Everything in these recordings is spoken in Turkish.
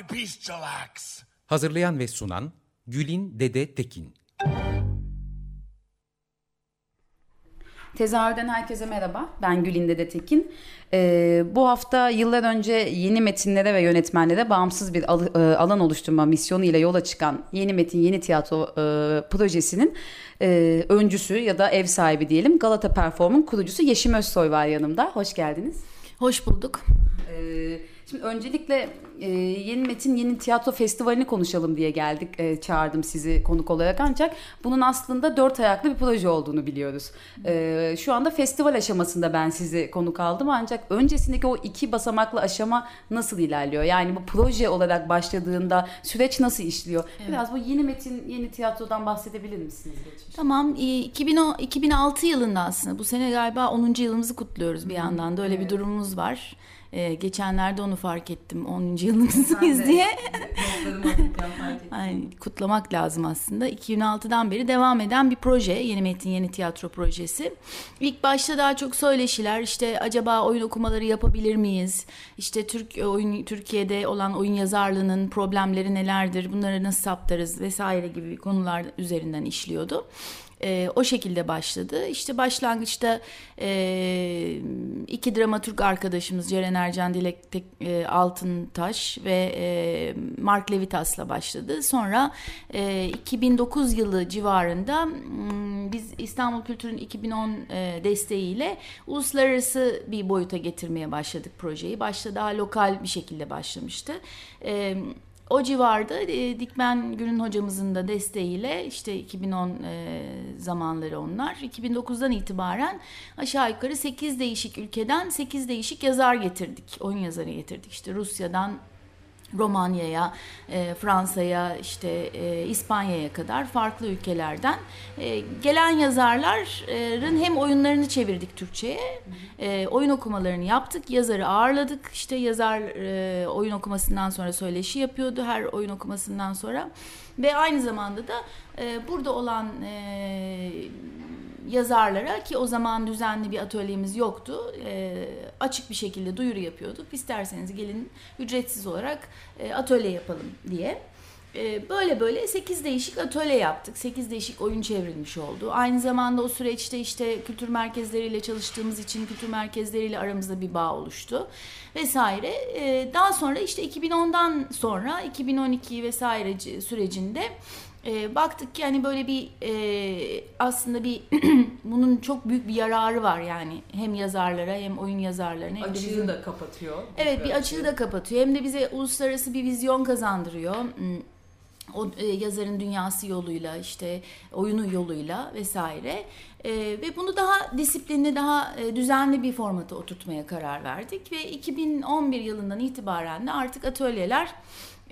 Bestial acts. Hazırlayan ve sunan Gülin Dede Tekin. Tezahürden herkese merhaba. Ben Gülinde de Tekin. Ee, bu hafta yıllar önce yeni metinlere ve yönetmenlere bağımsız bir al- e, alan oluşturma misyonu ile yola çıkan Yeni Metin Yeni Tiyatro e, projesinin e, öncüsü ya da ev sahibi diyelim Galata Perform'un kurucusu Yeşim Özsoy var yanımda. Hoş geldiniz. Hoş bulduk. Ee, şimdi öncelikle e, Yeni Metin Yeni Tiyatro Festivali'ni konuşalım diye geldik. E, çağırdım sizi konuk olarak ancak bunun aslında dört ayaklı bir proje olduğunu biliyoruz. E, şu anda festival aşamasında ben sizi konuk aldım ancak öncesindeki o iki basamaklı aşama nasıl ilerliyor? Yani bu proje olarak başladığında süreç nasıl işliyor? Biraz bu Yeni Metin Yeni Tiyatro'dan bahsedebilir misiniz? Geçmiş? Tamam, e, 2010, 2006 yılında aslında bu sene galiba 10. yılımızı kutluyoruz bir yandan da öyle bir durumumuz var. Ee, geçenlerde onu fark ettim 10. yılımızdayız diye. Yani kutlamak lazım aslında. 2006'dan beri devam eden bir proje. Yeni Metin Yeni Tiyatro Projesi. İlk başta daha çok söyleşiler. işte acaba oyun okumaları yapabilir miyiz? İşte Türk oyun Türkiye'de olan oyun yazarlığının problemleri nelerdir? Bunları nasıl saptarız vesaire gibi konular üzerinden işliyordu. Ee, o şekilde başladı. İşte başlangıçta e, iki dramaturg arkadaşımız Ceren Ercan Dilek Tek, e, Altıntaş ve e, Mark Levitas'la başladı. Sonra e, 2009 yılı civarında biz İstanbul Kültür'ün 2010 e, desteğiyle uluslararası bir boyuta getirmeye başladık projeyi. Başta daha lokal bir şekilde başlamıştı. E, o civarda e, Dikmen Gülün hocamızın da desteğiyle işte 2010 e, zamanları onlar. 2009'dan itibaren aşağı yukarı 8 değişik ülkeden 8 değişik yazar getirdik. Oyun yazarı getirdik. İşte Rusya'dan Romanya'ya, e, Fransa'ya, işte e, İspanya'ya kadar farklı ülkelerden e, gelen yazarların hem oyunlarını çevirdik Türkçe'ye, oyun okumalarını yaptık, yazarı ağırladık. İşte yazar oyun okumasından sonra söyleşi yapıyordu her oyun okumasından sonra ve aynı zamanda da burada olan yazarlara ki o zaman düzenli bir atölyemiz yoktu. E, açık bir şekilde duyuru yapıyorduk. İsterseniz gelin ücretsiz olarak e, atölye yapalım diye. E, böyle böyle 8 değişik atölye yaptık. 8 değişik oyun çevrilmiş oldu. Aynı zamanda o süreçte işte kültür merkezleriyle çalıştığımız için kültür merkezleriyle aramızda bir bağ oluştu vesaire. E, daha sonra işte 2010'dan sonra 2012 vesaire sürecinde e, baktık ki hani böyle bir e, aslında bir bunun çok büyük bir yararı var yani hem yazarlara hem oyun yazarlarına hem Açığı bizim- da kapatıyor. Evet bir açığı da kapatıyor. Hem de bize uluslararası bir vizyon kazandırıyor. Hmm, O e, yazarın dünyası yoluyla işte oyunu yoluyla vesaire. E, ve bunu daha disiplinli, daha e, düzenli bir formata oturtmaya karar verdik. Ve 2011 yılından itibaren de artık atölyeler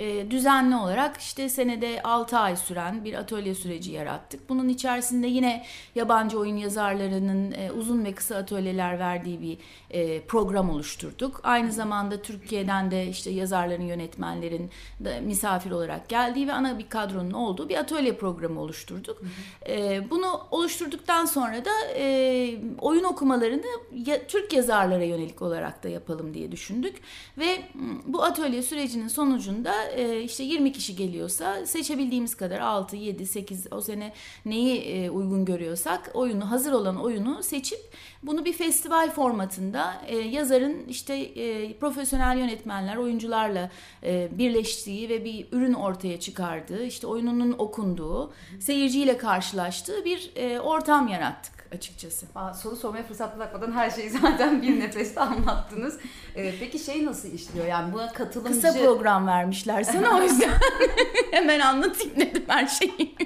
e, düzenli olarak işte senede 6 ay süren bir atölye süreci yarattık. Bunun içerisinde yine yabancı oyun yazarlarının e, uzun ve kısa atölyeler verdiği bir e, program oluşturduk. Aynı zamanda Türkiye'den de işte yazarların, yönetmenlerin de misafir olarak geldiği ve ana bir kadronun olduğu bir atölye programı oluşturduk. E, bunu oluşturduktan sonra da e, oyun okumalarını ya, Türk yazarlara yönelik olarak da yapalım diye düşündük. Ve bu atölye sürecinin sonucunda e, işte 20 kişi geliyorsa seçebildiğimiz kadar 6, 7, 8 o sene neyi e, uygun görüyorsak oyunu hazır olan oyunu seçip bunu bir festival formatında e, yazarın işte e, profesyonel yönetmenler, oyuncularla e, birleştiği ve bir ürün ortaya çıkardığı, işte oyununun okunduğu, seyirciyle karşılaştığı bir e, ortam yarattık açıkçası. Aa, soru sormaya fırsat bırakmadan her şeyi zaten bir nefeste anlattınız. Ee, peki şey nasıl işliyor? Yani buna katılımcı... Kısa program vermişler sana o yüzden hemen anlatayım dedim her şeyi.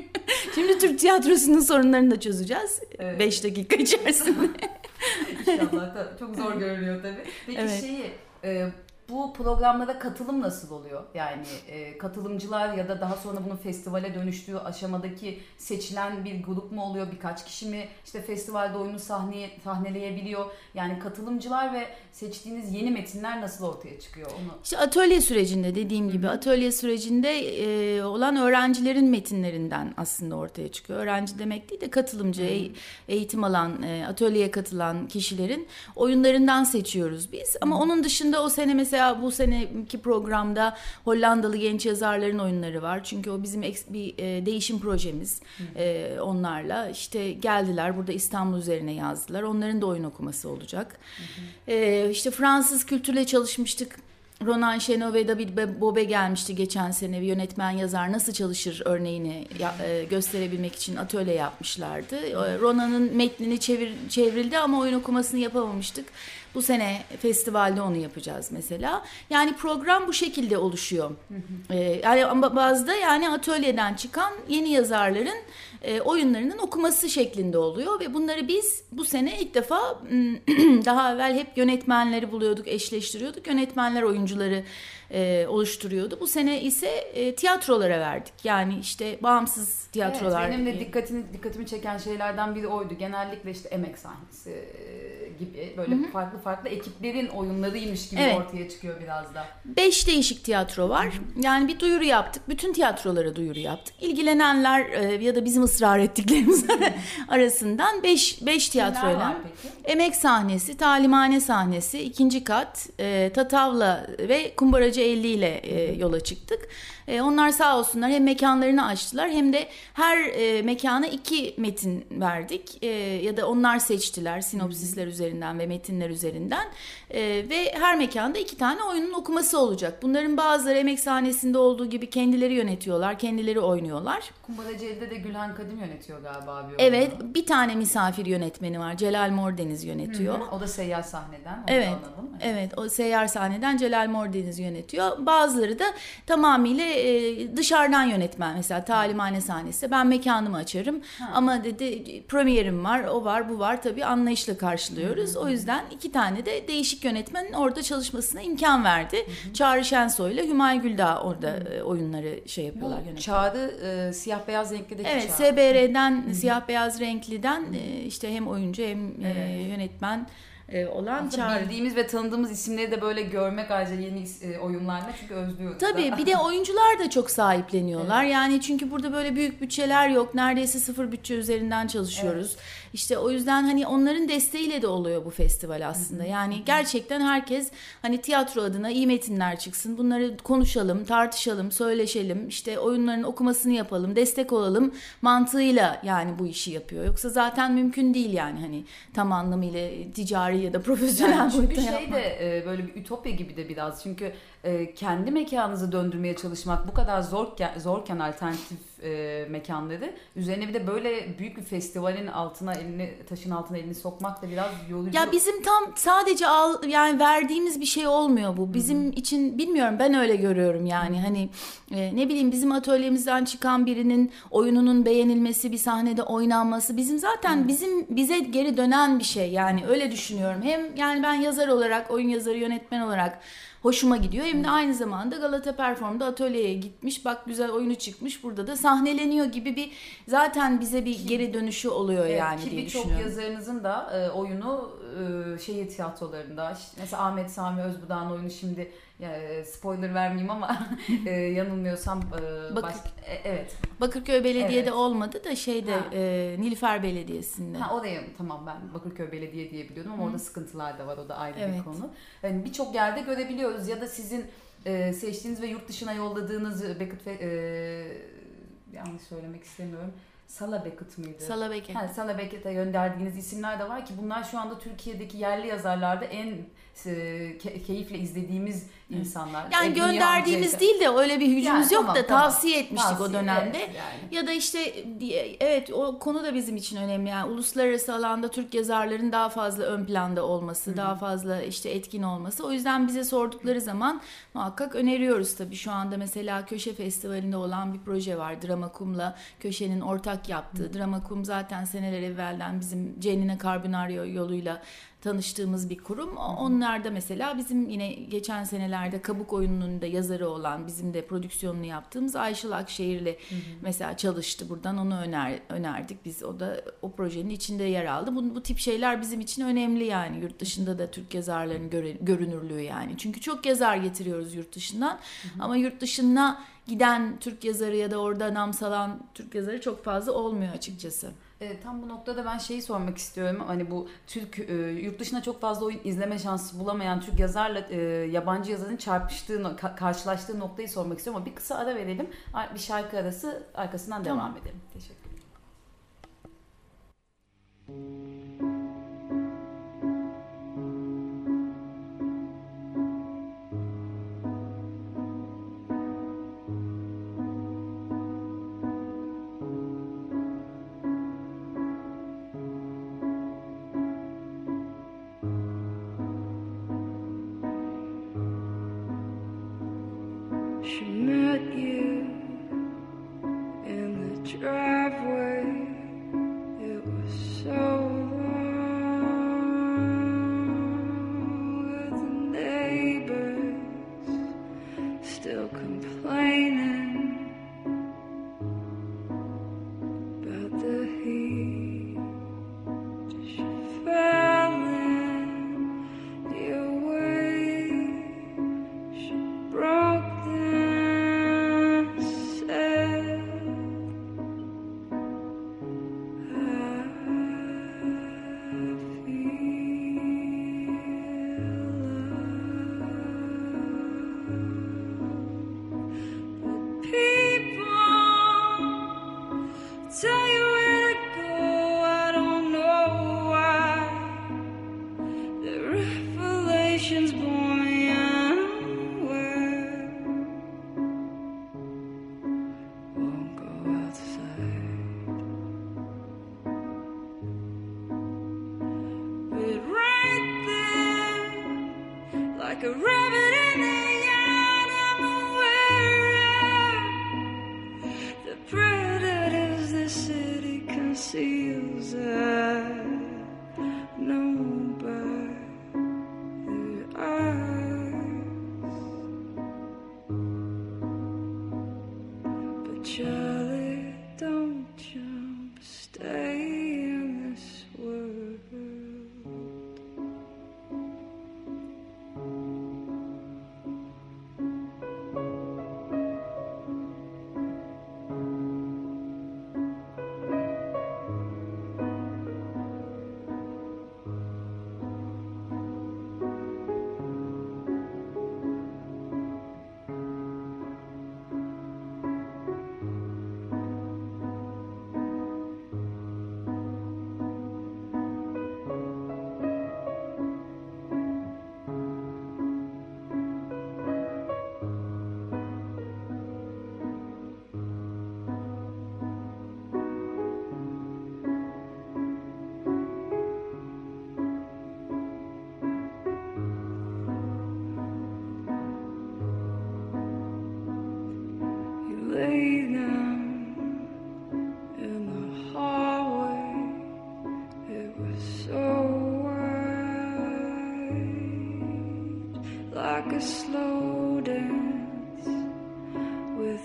Şimdi Türk tiyatrosunun sorunlarını da çözeceğiz. 5 Evet. dakika içerisinde. İnşallah. Çok zor görünüyor tabii. Peki Evet. şeyi e, bu programlara katılım nasıl oluyor? Yani e, katılımcılar ya da daha sonra bunun festivale dönüştüğü aşamadaki seçilen bir grup mu oluyor? Birkaç kişi mi işte festivalde oyunu sahneye sahneleyebiliyor? Yani katılımcılar ve seçtiğiniz yeni metinler nasıl ortaya çıkıyor? Onu İşte atölye sürecinde dediğim gibi atölye sürecinde e, olan öğrencilerin metinlerinden aslında ortaya çıkıyor. Öğrenci demek değil de katılımcı, e- eğitim alan, e, atölyeye katılan kişilerin oyunlarından seçiyoruz biz. Ama onun dışında o sene mesela bu seneki programda Hollandalı genç yazarların oyunları var. Çünkü o bizim bir e, değişim projemiz e, onlarla. İşte geldiler burada İstanbul üzerine yazdılar. Onların da oyun okuması olacak. E, işte Fransız kültürle çalışmıştık. Ronan Şeno ve David Be- Bobe gelmişti geçen sene bir yönetmen yazar nasıl çalışır örneğini e, gösterebilmek için atölye yapmışlardı. Ronan'ın metnini çevir, çevrildi ama oyun okumasını yapamamıştık. Bu sene festivalde onu yapacağız mesela. Yani program bu şekilde oluşuyor. E, yani ama bazı da yani atölyeden çıkan yeni yazarların e, oyunlarının okuması şeklinde oluyor ve bunları biz bu sene ilk defa m, daha evvel hep yönetmenleri buluyorduk, eşleştiriyorduk. Yönetmenler oyuncuları e, oluşturuyordu. Bu sene ise e, tiyatrolara verdik. Yani işte bağımsız tiyatrolar. Evet, benim de dikkatini dikkatimi çeken şeylerden biri oydu. Genellikle işte emek sahnesi gibi böyle farklı farklı ekiplerin oyunlarıymış gibi Evet. ortaya çıkıyor biraz da. Beş değişik tiyatro var. Yani bir duyuru yaptık. Bütün tiyatrolara duyuru yaptık. İlgilenenler e, ya da bizim ısrar ettiklerimiz arasından beş, beş tiyatroyla. Emek sahnesi, talimhane sahnesi, ikinci kat, e, Tatavla ve Kumbaracı 50 ile e, yola çıktık. E, onlar sağ olsunlar hem mekanlarını açtılar hem de her e, mekana iki metin verdik. E, ya da onlar seçtiler sinopsisler üzerinden ve metinler üzerinden. E, ve her mekanda iki tane oyunun okuması olacak. Bunların bazıları emek sahnesinde olduğu gibi kendileri yönetiyorlar, kendileri oynuyorlar. Kumbaracı'da de Gülhan Kadim yönetiyor galiba bir Evet, oyunu. bir tane misafir yönetmeni var. Celal Mordeniz yönetiyor. O da seyyar sahneden. onu Evet. anladım. Evet, o seyyar sahneden Celal Mordeniz yönetiyor. Bazıları da tamamıyla e, dışarıdan yönetmen. Mesela talimhane sahnesi. Ben mekanımı açarım. Ama dedi premierim var, o var, bu var. Tabii anlayışla karşılıyoruz. O yüzden iki tane de değişik yönetmenin orada çalışmasına imkan verdi. Çağrı Şensoy ile Hümay Güldağ orada e, oyunları şey yapıyorlar. Bu. Çağrı e, siyah beyaz renklideki Evet, Çağrı. SBR'den siyah beyaz renkliden e, işte hem oyuncu hem e, yönetmen e, olan Aslında Çağrı. bildiğimiz ve tanıdığımız isimleri de böyle görmek ayrıca yeni e, oyunlarla çünkü özlüyoruz. Tabii da. bir de oyuncular da çok sahipleniyorlar. Yani çünkü burada böyle büyük bütçeler yok. Neredeyse sıfır bütçe üzerinden çalışıyoruz. İşte o yüzden hani onların desteğiyle de oluyor bu festival aslında. Yani gerçekten herkes hani tiyatro adına iyi metinler çıksın. Bunları konuşalım, tartışalım, söyleşelim. İşte oyunların okumasını yapalım, destek olalım mantığıyla yani bu işi yapıyor. Yoksa zaten mümkün değil yani hani tam anlamıyla ticari ya da profesyonel Yani boyutta şey yapmak. de böyle bir ütopya gibi de biraz. Çünkü e, kendi mekanınızı döndürmeye çalışmak bu kadar zorken, zorken alternatif e, mekanları üzerine bir de böyle büyük bir festivalin altına elini taşın altına elini sokmak da biraz yorucu. Ya bizim tam sadece al yani verdiğimiz bir şey olmuyor bu. Bizim için bilmiyorum ben öyle görüyorum yani hani e, ne bileyim bizim atölyemizden çıkan birinin oyununun beğenilmesi, bir sahnede oynanması bizim zaten bizim bize geri dönen bir şey yani öyle düşünüyorum. Hem yani ben yazar olarak, oyun yazarı, yönetmen olarak hoşuma gidiyor. Hem de aynı zamanda Galata Perform'da atölyeye gitmiş. Bak güzel oyunu çıkmış. Burada da sahneleniyor gibi bir zaten bize bir geri dönüşü oluyor Evet, yani ki diye birçok düşünüyorum. yazarınızın da e, oyunu e, şehir tiyatrolarında mesela Ahmet Sami Özbudak oyunu şimdi e, spoiler vermeyeyim ama e, yanılmıyorsam e, Bakır- baş- e, evet Bakırköy Belediye'de Evet. olmadı da şeyde Ha. e, Nilüfer Belediyesi'nde. Ha oraya tamam ben Bakırköy Belediye diye biliyordum ama orada sıkıntılar da var o da ayrı Evet. bir konu. Yani birçok yerde görebiliyoruz ya da sizin e, seçtiğiniz ve yurt dışına yolladığınız Beckett e, yanlış söylemek istemiyorum. Sala Beckett mıydı? Sala Beke. Ha, Sala Beckett'e gönderdiğiniz isimler de var ki bunlar şu anda Türkiye'deki yerli yazarlarda en keyifle izlediğimiz insanlar. Yani E, dünya gönderdiğimiz amcaysa- değil de öyle bir gücümüz Yani yok tamam, da tamam. tavsiye etmiştik o Tavsiye, dönemde. evet, yani. Ya da işte evet o konu da bizim için önemli. Yani uluslararası alanda Türk yazarların daha fazla ön planda olması, daha fazla işte etkin olması. O yüzden bize sordukları zaman muhakkak öneriyoruz tabii. Şu anda mesela Köşe Festivali'nde olan bir proje var. Dramakum'la Köşe'nin ortak yaptığı. Dramakum zaten seneler evvelden bizim Cenine Carbonaro yoluyla tanıştığımız bir kurum. Onlar da mesela bizim yine geçen senelerde Kabuk oyununun da yazarı olan bizim de prodüksiyonunu yaptığımız Ayşıl Akşehir'le mesela çalıştı buradan onu öner, önerdik biz o da o projenin içinde yer aldı. Bu, bu tip şeyler bizim için önemli yani yurt dışında da Türk yazarların göre, görünürlüğü yani. Çünkü çok yazar getiriyoruz yurt dışından ama yurt dışına giden Türk yazarı ya da orada nam salan Türk yazarı çok fazla olmuyor açıkçası. E, tam bu noktada ben şeyi sormak istiyorum. Hani bu Türk e, yurt dışında çok fazla oyun izleme şansı bulamayan Türk yazarla e, yabancı yazarın çarpıştığı, ka- karşılaştığı noktayı sormak istiyorum ama bir kısa ara verelim. Bir şarkı arası arkasından Tamam. devam edelim. Teşekkür ederim. a river.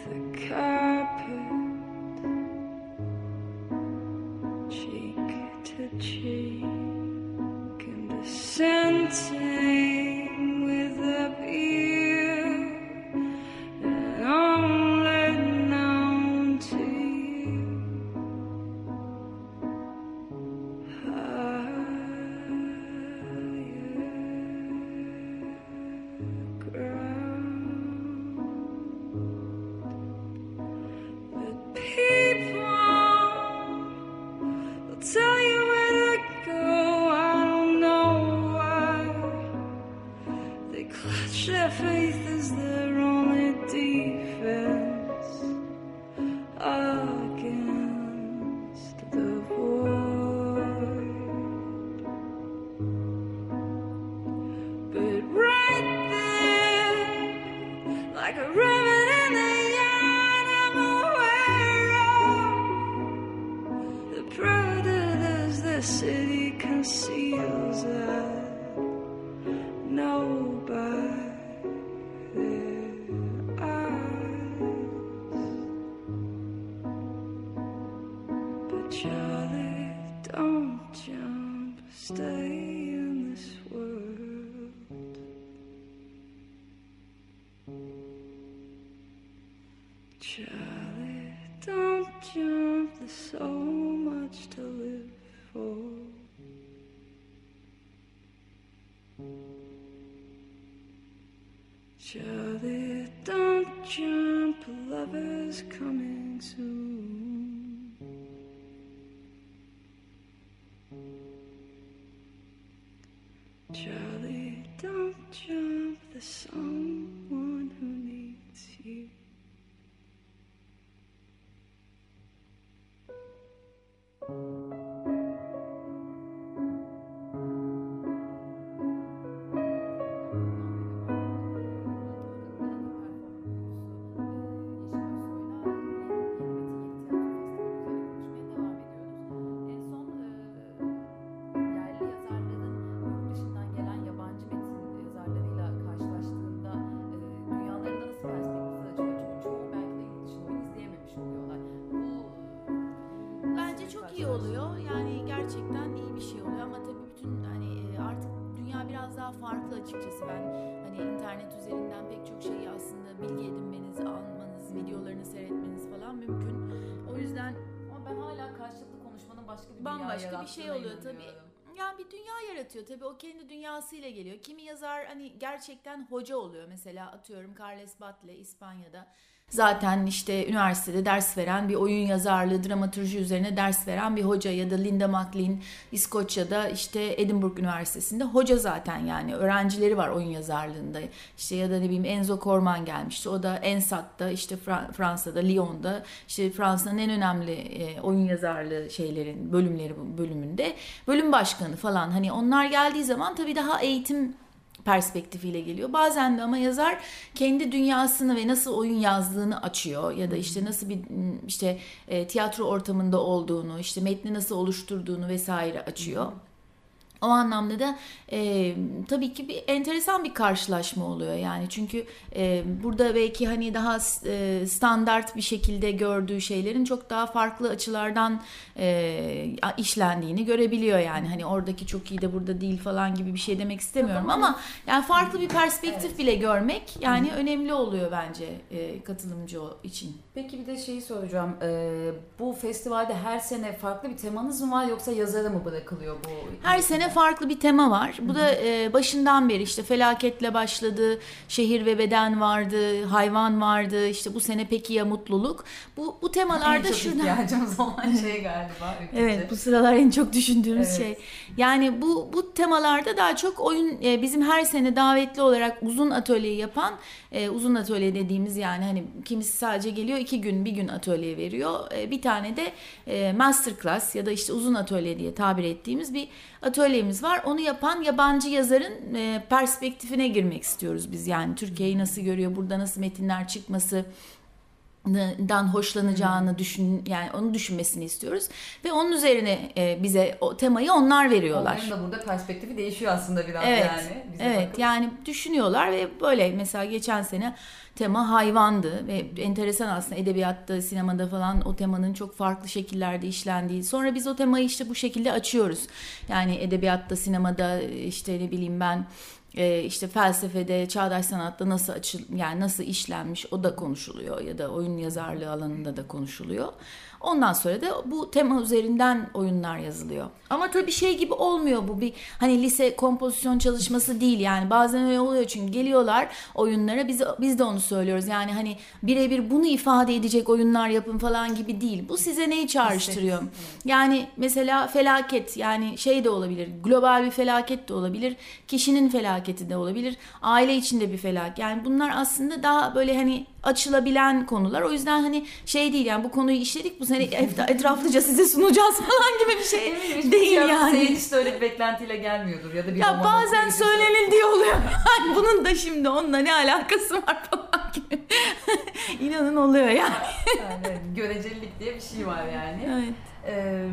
the carpet. Charlie, don't jump, lover's coming soon. Farklı açıkçası ben hani internet üzerinden pek çok şeyi aslında bilgi edinmeniz, almanız, videolarını seyretmeniz falan mümkün. O yüzden Ama ben hala karşılıklı konuşmanın başka bir bambaşka bir şey oluyor tabii. Yani bir dünya yaratıyor tabii o kendi dünyasıyla geliyor. Kimi yazar hani gerçekten hoca oluyor mesela atıyorum Carles Batle İspanya'da. Zaten işte üniversitede ders veren bir oyun yazarlığı, dramatürji üzerine ders veren bir hoca ya da Linda McLean İskoçya'da işte Edinburgh Üniversitesi'nde hoca zaten yani öğrencileri var oyun yazarlığında. İşte ya da ne bileyim Enzo Korman gelmişti. O da Ensat'ta işte Fra- Fransa'da Lyon'da işte Fransa'nın en önemli e, oyun yazarlığı şeylerin bölümleri bölümünde bölüm başkanı falan. Hani onlar geldiği zaman tabii daha eğitim perspektifiyle geliyor. Bazen de ama yazar kendi dünyasını ve nasıl oyun yazdığını açıyor ya da işte nasıl bir işte e, tiyatro ortamında olduğunu, işte metni nasıl oluşturduğunu vesaire açıyor. O anlamda da e, tabii ki bir enteresan bir karşılaşma oluyor yani çünkü e, burada belki hani daha e, standart bir şekilde gördüğü şeylerin çok daha farklı açılardan e, işlendiğini görebiliyor yani hani oradaki çok iyi de burada değil falan gibi bir şey demek istemiyorum ama yani farklı bir perspektif bile görmek yani önemli oluyor bence e, katılımcı için. Peki bir de şeyi soracağım. Ee, bu festivalde her sene farklı bir temanız mı var yoksa yazara mı bırakılıyor bu? Her sene farklı bir tema var. Bu da e, başından beri işte felaketle başladı, şehir ve beden vardı, hayvan vardı. İşte bu sene peki ya mutluluk. Bu bu En temalarda çok şuradan ihtiyacımız olan şey galiba. ülkede. Evet bu sıralar en çok düşündüğümüz Evet. şey. Yani bu bu temalarda daha çok oyun e, bizim her sene davetli olarak uzun atölye yapan e, uzun atölye dediğimiz yani hani kimisi sadece geliyor iki gün bir gün atölye veriyor. E, bir tane de e, master class ya da işte uzun atölye diye tabir ettiğimiz bir atölyemiz var. Onu yapan yabancı yazarın e, perspektifine girmek istiyoruz biz yani Türkiye'yi nasıl görüyor burada nasıl metinler çıkması dan hoşlanacağını düşün yani onu düşünmesini istiyoruz ve onun üzerine e, bize o temayı onlar veriyorlar. Onların da burada perspektifi değişiyor aslında biraz Evet. yani. Bize evet bakıp. yani düşünüyorlar ve böyle mesela geçen sene tema hayvandı ve enteresan aslında edebiyatta, sinemada falan o temanın çok farklı şekillerde işlendiği. Sonra biz o temayı işte bu şekilde açıyoruz. Yani edebiyatta, sinemada işte ne bileyim ben e, işte felsefede, çağdaş sanatta nasıl açıl yani nasıl işlenmiş o da konuşuluyor ya da oyun yazarlığı alanında da konuşuluyor. Ondan sonra da bu tema üzerinden oyunlar yazılıyor. Ama tabii şey gibi olmuyor bu bir hani lise kompozisyon çalışması değil yani bazen öyle oluyor çünkü geliyorlar oyunlara biz biz de onu söylüyoruz. Yani hani birebir bunu ifade edecek oyunlar yapın falan gibi değil. Bu size neyi çağrıştırıyor? Yani mesela felaket yani şey de olabilir. Global bir felaket de olabilir. Kişinin felaketi de olabilir. Aile içinde bir felaket. Yani bunlar aslında daha böyle hani açılabilen konular. O yüzden hani şey değil yani bu konuyu işledik bu sene et- etraflıca size sunacağız falan gibi bir şey değil tiyatro yani. De öyle bir beklentiyle gelmiyordur ya da bir Ya bazen söylenildiği oluyor. Yani bunun da şimdi onunla ne alakası var falan gibi. İnanın oluyor yani. Yani görecelilik diye bir şey var yani. Evet. Ee,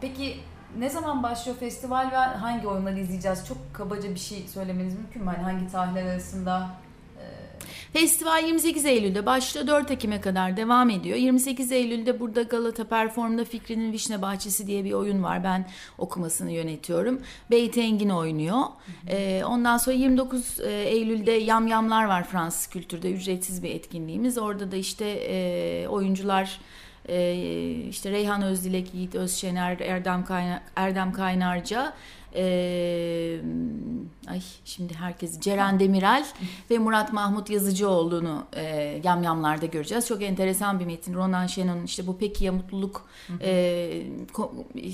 peki ne zaman başlıyor festival ve hangi oyunları izleyeceğiz? Çok kabaca bir şey söylemeniz mümkün mü? Hani hangi tarihler arasında? Festival 28 Eylül'de başlıyor 4 Ekim'e kadar devam ediyor. 28 Eylül'de burada Galata Perform'da Fikri'nin Vişne Bahçesi diye bir oyun var. Ben okumasını yönetiyorum. Beyt Engin oynuyor. Ee, ondan sonra 29 e, Eylül'de Yamyamlar var Fransız kültürde ücretsiz bir etkinliğimiz. Orada da işte e, oyuncular e, işte Reyhan Özdilek, Yiğit Özşener, Erdem, Kaynar, Erdem Kaynarca ee, ay şimdi herkes Ceren Demirel ve Murat Mahmut Yazıcıoğlu'nu e, yamyamlarda göreceğiz. Çok enteresan bir metin. Ronan Şenon'un işte bu peki ya mutluluk e,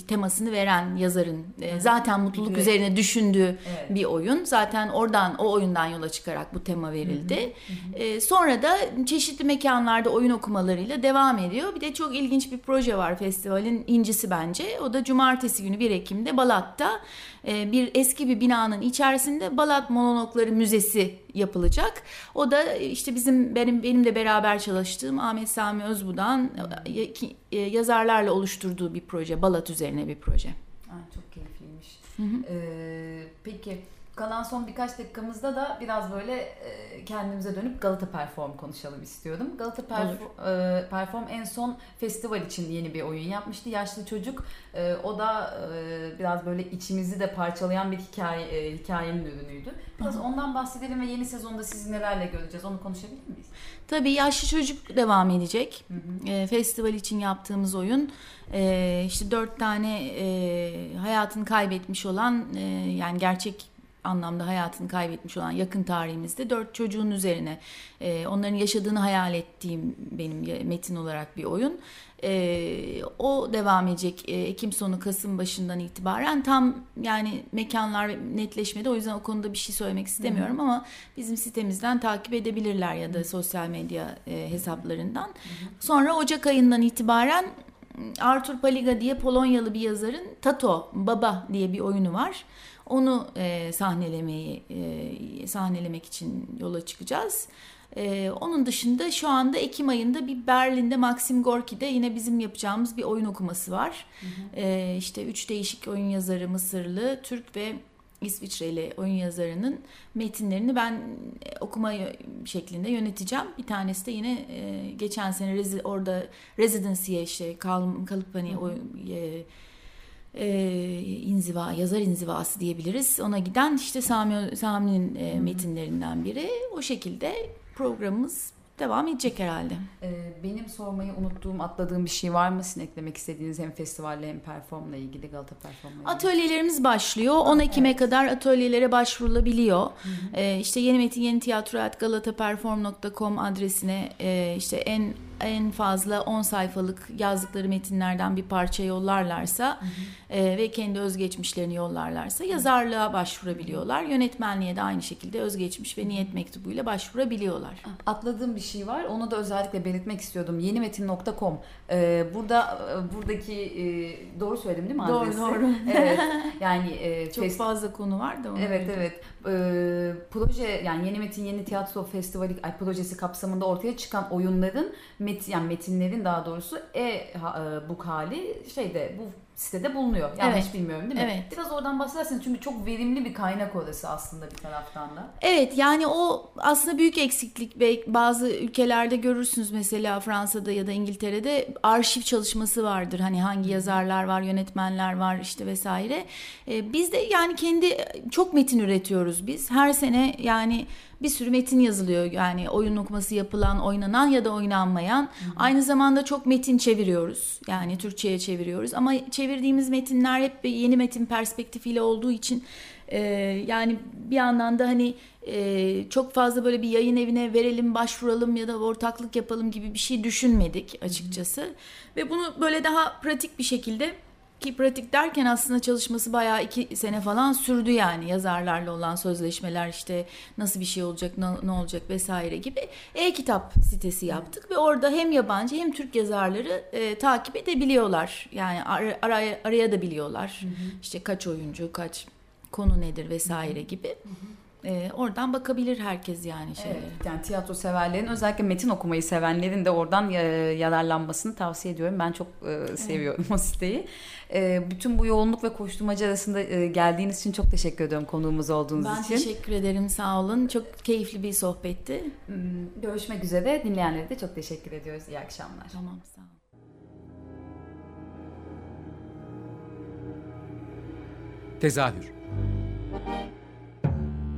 temasını veren yazarın e, zaten mutluluk Evet. üzerine düşündüğü Evet. bir oyun. Zaten oradan o oyundan yola çıkarak bu tema verildi. E, sonra da çeşitli mekanlarda oyun okumalarıyla devam ediyor. Bir de çok ilginç bir proje var festivalin incisi bence. O da cumartesi günü 1 Ekim'de Balat'ta e, bir eski bir binanın içerisinde Balat Monologları Müzesi yapılacak. O da işte bizim benim benim de beraber çalıştığım Ahmet Sami Özbu'dan e, e, yazarlarla oluşturduğu bir proje. Balat üzerine bir proje. Ay, çok keyifliymiş. Ee, peki kalan son birkaç dakikamızda da biraz böyle e, kendimize dönüp Galata Perform konuşalım istiyorum. Galata Perf- e, Perform en son festival için yeni bir oyun yapmıştı. Yaşlı Çocuk e, o da biraz böyle içimizi de parçalayan bir hikaye hikayenin ürünüydü. Biraz ondan bahsedelim ve yeni sezonda sizi nelerle göreceğiz onu konuşabilir miyiz? Tabii yaşlı çocuk devam edecek. E, festival için yaptığımız oyun işte dört tane hayatını kaybetmiş olan yani gerçek anlamda hayatını kaybetmiş olan yakın tarihimizde dört çocuğun üzerine e, onların yaşadığını hayal ettiğim benim metin olarak bir oyun. E, o devam edecek e, Ekim sonu Kasım başından itibaren tam yani mekanlar netleşmedi o yüzden o konuda bir şey söylemek istemiyorum ama bizim sitemizden takip edebilirler ya da sosyal medya e, hesaplarından. Sonra Ocak ayından itibaren Arthur Paliga diye Polonyalı bir yazarın Tato Baba diye bir oyunu var. Onu e, sahnelemeyi e, sahnelemek için yola çıkacağız. E, onun dışında şu anda Ekim ayında bir Berlin'de Maxim Gorki'de yine bizim yapacağımız bir oyun okuması var. E, işte üç değişik oyun yazarı Mısırlı, Türk ve İsviçreli oyun yazarının metinlerini ben e, okuma şeklinde yöneteceğim. Bir tanesi de yine e, geçen sene rezi- orada residency'ye işte kal, kalıp hani o e, e, inziva, yazar inzivası diyebiliriz. Ona giden işte Sami, Sami'nin e, metinlerinden biri. O şekilde programımız devam edecek herhalde. Ee, benim sormayı unuttuğum, atladığım bir şey var mı? Sizin eklemek istediğiniz hem festivalle hem performla ilgili, Galata Perform'la ilgili. Atölyelerimiz başlıyor. 10 Ekim'e kadar atölyelere başvurulabiliyor. Ee, işte Yeni Metin Yeni Tiyatro at galataperform.com adresine e, işte en en fazla 10 sayfalık yazdıkları metinlerden bir parça yollarlarsa e, ve kendi özgeçmişlerini yollarlarsa yazarlığa başvurabiliyorlar. Yönetmenliğe de aynı şekilde özgeçmiş ve niyet mektubuyla başvurabiliyorlar. Atladığım bir şey var. Onu da özellikle belirtmek istiyordum. Yenimetin.com. Ee, burada e, buradaki e, doğru söyledim değil mi Doğru, adresi? doğru. Evet. Yani e, Çok fazla konu var da Evet evet. Ee, proje yani Yeni Metin Yeni Tiyatro Festivali ay, projesi kapsamında ortaya çıkan oyunların met, yani metinlerin daha doğrusu e, e book hali şeyde bu sitede bulunuyor. Yanlış Evet. bilmiyorum değil mi? Evet. Biraz oradan bahsederseniz çünkü çok verimli bir kaynak orası aslında bir taraftan da. Evet yani o aslında büyük eksiklik bazı ülkelerde görürsünüz mesela Fransa'da ya da İngiltere'de arşiv çalışması vardır. Hani hangi yazarlar var, yönetmenler var işte vesaire. Ee, biz de yani kendi çok metin üretiyoruz biz. Her sene yani bir sürü metin yazılıyor. Yani oyun okuması yapılan, oynanan ya da oynanmayan. Aynı zamanda çok metin çeviriyoruz. Yani Türkçe'ye çeviriyoruz. Ama çevirdiğimiz metinler hep yeni metin perspektifiyle olduğu için e, yani bir yandan da hani e, çok fazla böyle bir yayın evine verelim, başvuralım ya da ortaklık yapalım gibi bir şey düşünmedik açıkçası. Ve bunu böyle daha pratik bir şekilde ki pratik derken aslında çalışması bayağı iki sene falan sürdü yani. Yazarlarla olan sözleşmeler işte nasıl bir şey olacak ne, olacak vesaire gibi e-kitap sitesi yaptık ve orada hem yabancı hem Türk yazarları e, takip edebiliyorlar. Yani ar- araya, araya da biliyorlar. İşte kaç oyuncu kaç konu nedir vesaire gibi. E, oradan bakabilir herkes yani şeylere. Evet, yani tiyatro severlerin özellikle metin okumayı sevenlerin de oradan e, yararlanmasını tavsiye ediyorum. Ben çok e, seviyorum o siteyi. E, bütün bu yoğunluk ve koşturmaca arasında e, geldiğiniz için çok teşekkür ediyorum konuğumuz olduğunuz Ben için. teşekkür ederim sağ olun. Çok keyifli bir sohbetti. Hmm, Görüşmek üzere. Dinleyenlere de çok teşekkür ediyoruz. İyi akşamlar. Tamam sağ olun. Tezahür